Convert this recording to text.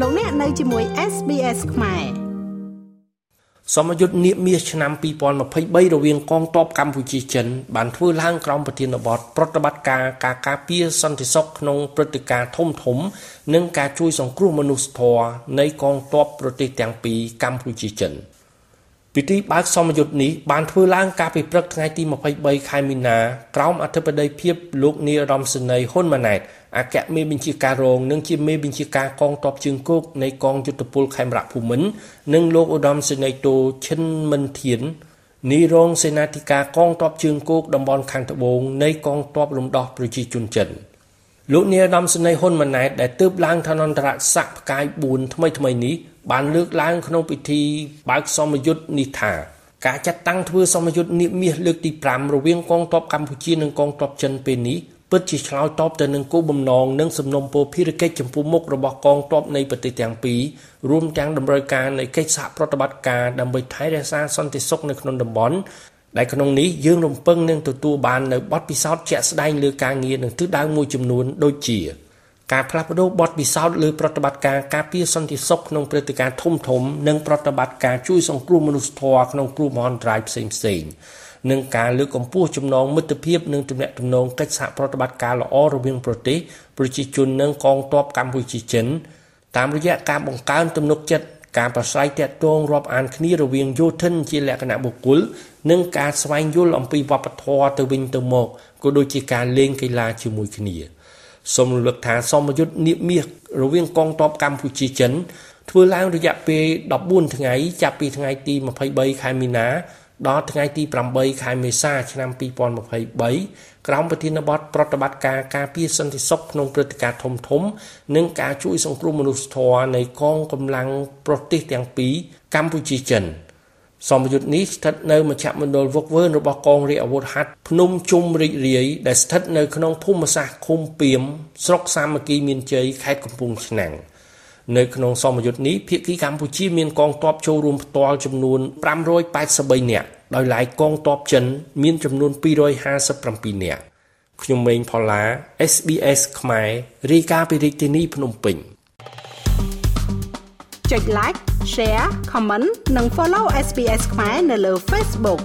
លោកអ្នកនៅជាមួយ SBS ខ្មែរសមយុទ្ធនាមាសឆ្នាំ2023រវាងកងទ័ពកម្ពុជាចិនបានធ្វើឡើងក្រោមប្រធានបទប្រតិបត្តិការការការពារសន្តិសុខក្នុងព្រឹត្តិការណ៍ធំធំ និងការជួយសង្គ្រោះមនុស្សធម៌នៃកងទ័ពប្រទេសទាំងពីរកម្ពុជាចិន។ ពិធីបើកសមយុទ្ធនេះបានធ្វើឡើងកាលពីព្រឹកថ្ងៃទី23ខែមីនាក្រោមអធិបតីភាពលោកនីរមសេនីហ៊ុនម៉ាណែតអគ្គមេបញ្ជាការរងនិងជាមេបញ្ជាការកងទ័ពជើងគោកនៃកងយុទ្ធពលខេមរៈភូមិន្ទនិងលោកឧត្តមសេនីយ៍តូឈិនមិនធាននាយរងសេនាធិការកងទ័ពជើងគោកតំបន់ខាងត្បូងនៃកងទ័ពរំដោះប្រជាជនចិនលោកនាយឧត្តមសេនីយ៍ហ៊ុនម៉ាណែតដែលទើបឡើងឋានន្តរស័ក្តិផ្កាយ4ថ្មីថ្មីនេះ បានលើកឡើងក្នុងពិធីបើកសមយុទ្ធនេះថាការចាត់តាំងធ្វើសមយុទ្ធនាមាសលើកទី5រវាងកងទ័ពកម្ពុជានិងកងទ័ពចិនពេលនេះពិតជាឆ្លើយតបទៅនឹងគោលបំណងនិងសំណុំពរភារកិច្ចចំពោះមុខរបស់កងទ័ពនៃប្រទេសទាំងពីររួមទាំងតម្រូវការនៃកិច្ចសហប្រតិបត្តិការដើម្បីថែរក្សាសន្តិសុខនៅក្នុងតំបន់ដែលក្នុងនេះយើងរំពឹងនឹងទទួលបាននៅបទពិសោធន៍ជាក់ស្ដែងលើការងារនិងទិសដៅមួយចំនួនដូចជា ការផ្លាស់ប្តូរបទពិសោធន៍លើប្រតិបត្តិការការពារសន្តិសុខក្នុងព្រឹត្តិការណ៍ធំធំនិងប្រតិបត្តិការជួយសង្គ្រោះមនុស្សធម៌ក្នុងគ្រោះមហន្តរាយផ្សេងផ្សេងនិងការលើកកម្ពស់ចំណងមិត្តភាពនិងទំនាក់ទំនងកិច្ចសហប្រតិបត្តិការល្អរវាងប្រទេសប្រជាជននិងកងទ័ពកម្ពុជាចិនតាមរយៈការបង្កើនទំនុកចិត្តការប្រស្រ័យទាក់ទងរាប់អានគ្នារវាងយោធិនជាលក្ខណៈបុគ្គលនិងការស្វែងយល់អំពីវប្បធម៌ទៅវិញទៅមកក៏ដូចជាការលេងកីឡាជាមួយគ្នា។ សូមរំលឹកថាសមយុទ្ធនាមាសរវាងកងទ័ពកម្ពុជាចិនធ្វើឡើងរយៈពេល14ថ្ងៃចាប់ពីថ្ងៃទី23ខែមីនាដល់ថ្ងៃទី8ខែមេសាឆ្នាំ2023ក្រោមប្រធានបទប្រតិបត្តិការការពារសន្តិសុខក្នុងព្រឹត្តិការណ៍ធំធំ និងការជួយសង្គ្រោះមនុស្សធម៌នៃកងកម្លាំងប្រទេសទាំងពីរកម្ពុជាចិន។ សមយុទ្ធនេះស្ថិតនៅមជ្ឈមណ្ឌលវឹកវើរបស់កងរាជអាវុធហត្ថភ្នំជុំរីករាយដែលស្ថិតនៅក្នុងភូមិសាស្ត្រឃុំពីមស្រុកសាមគ្គីមានជ័យខេត្តកំពង់ឆ្នាំងនៅក្នុងសមយុទ្ធនេះភាគីកម្ពុជាមានកងទ័ពចូលរួមផ្ទាល់ចំនួន583នាក់ដោយឡែកកងទ័ពចិនមានចំនួន257នាក់ខ្ញុំម៉េងផល្លា SBS ខ្មែររាយការណ៍ពីរាជធានីភ្នំពេញចុច like share comment និង follow SBS ខ្មែរនៅលើ Facebook